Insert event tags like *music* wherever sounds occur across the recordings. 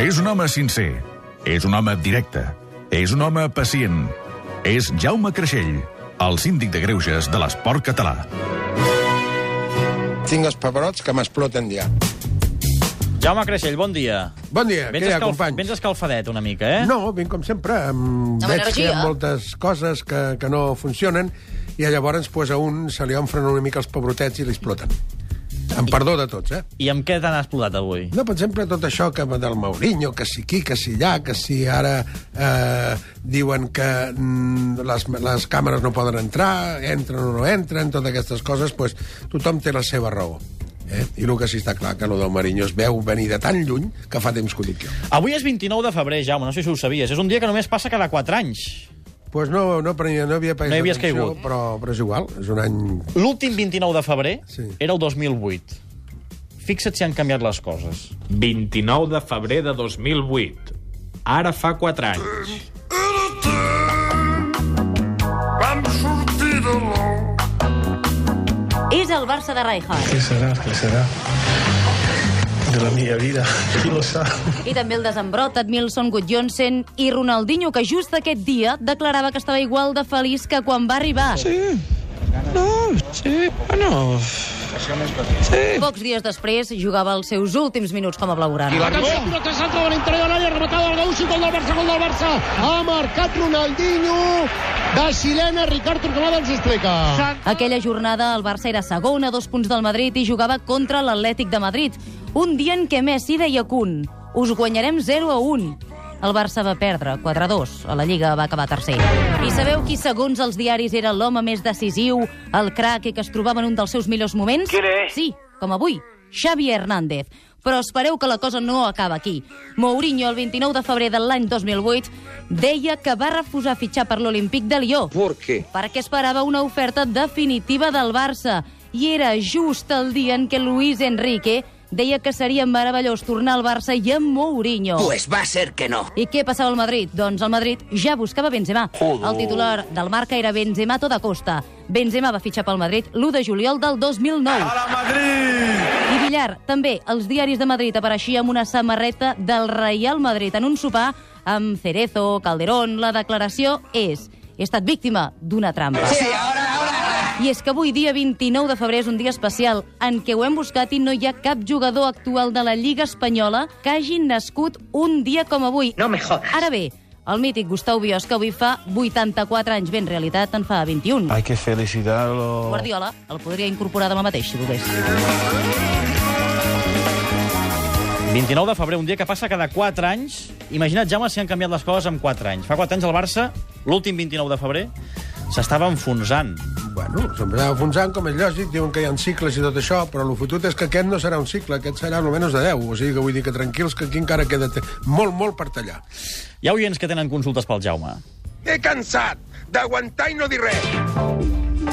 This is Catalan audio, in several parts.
És un home sincer. És un home directe. És un home pacient. És Jaume Creixell, el síndic de greuges de l'esport català. Tinc els pebrots que m'exploten ja. Jaume Creixell, bon dia. Bon dia, Vens, què hi ha, companys? Vens escalfadet una mica, eh? No, vinc com sempre. Em... Amb Veig que hi ha energia. moltes coses que, que no funcionen i llavors pues, a un se li enfren una mica els pebrotets i li exploten. Em perdó de tots, eh? I amb què t'han explotat avui? No, per exemple, tot això que del Mourinho, que si aquí, que si allà, que si ara eh, diuen que mm, les, les càmeres no poden entrar, entren o no entren, totes aquestes coses, pues, tothom té la seva raó. Eh? I el que sí està clar, que el del Mourinho es veu venir de tan lluny que fa temps que ho dic jo. Avui és 29 de febrer, Jaume, no sé si ho sabies. És un dia que només passa cada 4 anys. Pues no, no, prenia, no havia paït No hi havies atenció, caigut. Però, però és igual, és un any... L'últim 29 de febrer Sí. era el 2008. Fixa't si han canviat les coses. 29 de febrer de 2008. Ara fa 4 anys. Vam sortir de l'ou. És el Barça de Rijkaard. ¿Qué será? ¿Qué será? De la mia vida. Qui lo sap? I també el desembrot Edmilson Gudjonsen i Ronaldinho, que just aquest dia declarava que estava igual de feliç que quan va arribar. Sí. No, sí, bueno... Sí. Pocs dies després jugava els seus últims minuts com a blaugrana. Atenció, pilota centre de l'interior de l'àrea, rematada al Gaúcho, gol del Barça, gol del Barça. Ha marcat Ronaldinho. De Sirena, Ricard Torquemada ens ho explica. Aquella jornada el Barça era segon a dos punts del Madrid i jugava contra l'Atlètic de Madrid. Un dia en què Messi deia Kun, us guanyarem 0 a 1. El Barça va perdre 4 a 2. A la Lliga va acabar tercer. I sabeu qui, segons els diaris, era l'home més decisiu, el crac i que es trobava en un dels seus millors moments? Qui? Sí, com avui, Xavi Hernández. Però espereu que la cosa no acaba aquí. Mourinho, el 29 de febrer de l'any 2008, deia que va refusar fitxar per l'Olímpic de Lió. ¿Por qué? Perquè esperava una oferta definitiva del Barça. I era just el dia en què Luis Enrique deia que seria meravellós tornar al Barça i amb Mourinho. Pues va a ser que no. I què passava al Madrid? Doncs el Madrid ja buscava Benzema. El titular del Marca era Benzema a tota costa. Benzema va fitxar pel Madrid l'1 de juliol del 2009. A la Madrid! I Villar, també, els diaris de Madrid apareixia amb una samarreta del Real Madrid en un sopar amb Cerezo, Calderón. La declaració és he estat víctima d'una trampa. Sí, ahora. I és que avui, dia 29 de febrer, és un dia especial en què ho hem buscat i no hi ha cap jugador actual de la Lliga Espanyola que hagi nascut un dia com avui. No me jodas. Ara bé, el mític Gustau Biosca avui fa 84 anys. Bé, en realitat en fa 21. Hay que felicitarlo. Guardiola el podria incorporar demà mateix, si volgués. 29 de febrer, un dia que passa cada 4 anys. Imagina't, Jaume, si han canviat les coses en 4 anys. Fa 4 anys el Barça, l'últim 29 de febrer, s'estava enfonsant. Bueno, s'empezava enfonsant, com és lògic, diuen que hi ha cicles i tot això, però el fotut és que aquest no serà un cicle, aquest serà almenys de 10. O sigui que vull dir que tranquils, que aquí encara queda molt, molt per tallar. Hi ha oients que tenen consultes pel Jaume. He cansat d'aguantar i no dir res.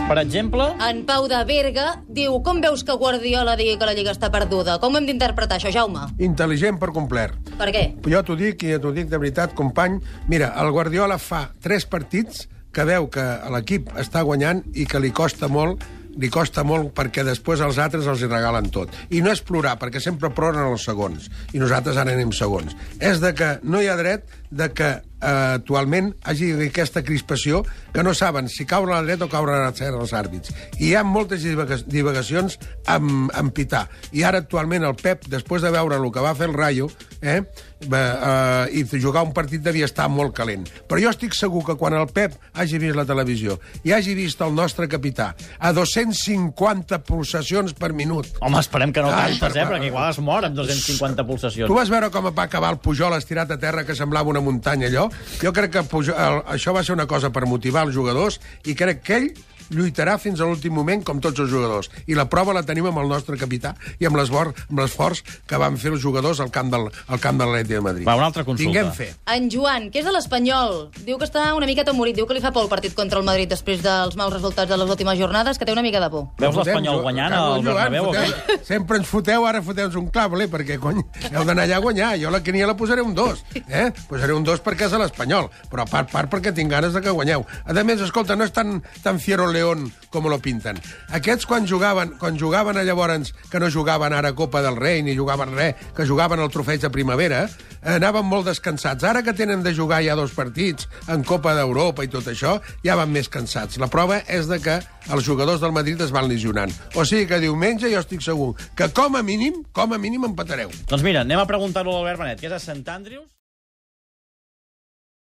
Per exemple, En Pau de Berga diu com veus que Guardiola digui que la Lliga està perduda? Com hem d'interpretar això, Jaume? Intel·ligent per complet. Per què? Jo t'ho dic i t'ho dic de veritat, company. Mira, el Guardiola fa tres partits que veu que l'equip està guanyant i que li costa molt li costa molt perquè després els altres els hi regalen tot. I no és plorar, perquè sempre ploren els segons. I nosaltres ara anem segons. És de que no hi ha dret de que actualment hagi aquesta crispació que no saben si caure a la dreta o caure a l'esquerra els àrbits. I hi ha moltes divaga- divagacions amb, amb Pità. I ara actualment el Pep, després de veure el que va fer el Rayo, eh, va, eh, i jugar un partit devia estar molt calent. Però jo estic segur que quan el Pep hagi vist la televisió i hagi vist el nostre capità a 250 pulsacions per minut, home, esperem que no tantes, per eh, perquè igual es mor amb 250 pulsacions. Tu vas veure com va acabar el Pujol estirat a terra que semblava una muntanya, allò? Jo crec que Pujol, això va ser una cosa per motivar els jugadors i crec que ell lluitarà fins a l'últim moment com tots els jugadors. I la prova la tenim amb el nostre capità i amb l'esforç amb l'esforç que van fer els jugadors al camp del, al camp de l'Atleti de Madrid. Va, una altra consulta. Tinguem fe. En Joan, que és de l'Espanyol, diu que està una miqueta morit, diu que li fa por el partit contra el Madrid després dels mals resultats de les últimes jornades, que té una mica de por. Veus l'Espanyol guanyant al Joan, Bernabéu o què? foteu- *laughs* Sempre ens foteu, ara foteu un clable, perquè, cony, heu d'anar allà a guanyar. Jo la quiniela la posaré un 2, eh? Posaré un 2 perquè és a l'Espanyol, però a part, part perquè tinc ganes de que guanyeu. A més, escolta, no és tan, tan fiero León com lo pinten. Aquests, quan jugaven, quan jugaven a llavors, que no jugaven ara Copa del Rei, ni jugaven res, que jugaven al trofeig de primavera, anaven molt descansats. Ara que tenen de jugar ja dos partits en Copa d'Europa i tot això, ja van més cansats. La prova és de que els jugadors del Madrid es van lesionant. O sigui que diumenge jo estic segur que com a mínim, com a mínim empatareu. Doncs mira, anem a preguntar-ho a l'Albert Benet, que és a Sant Andrews.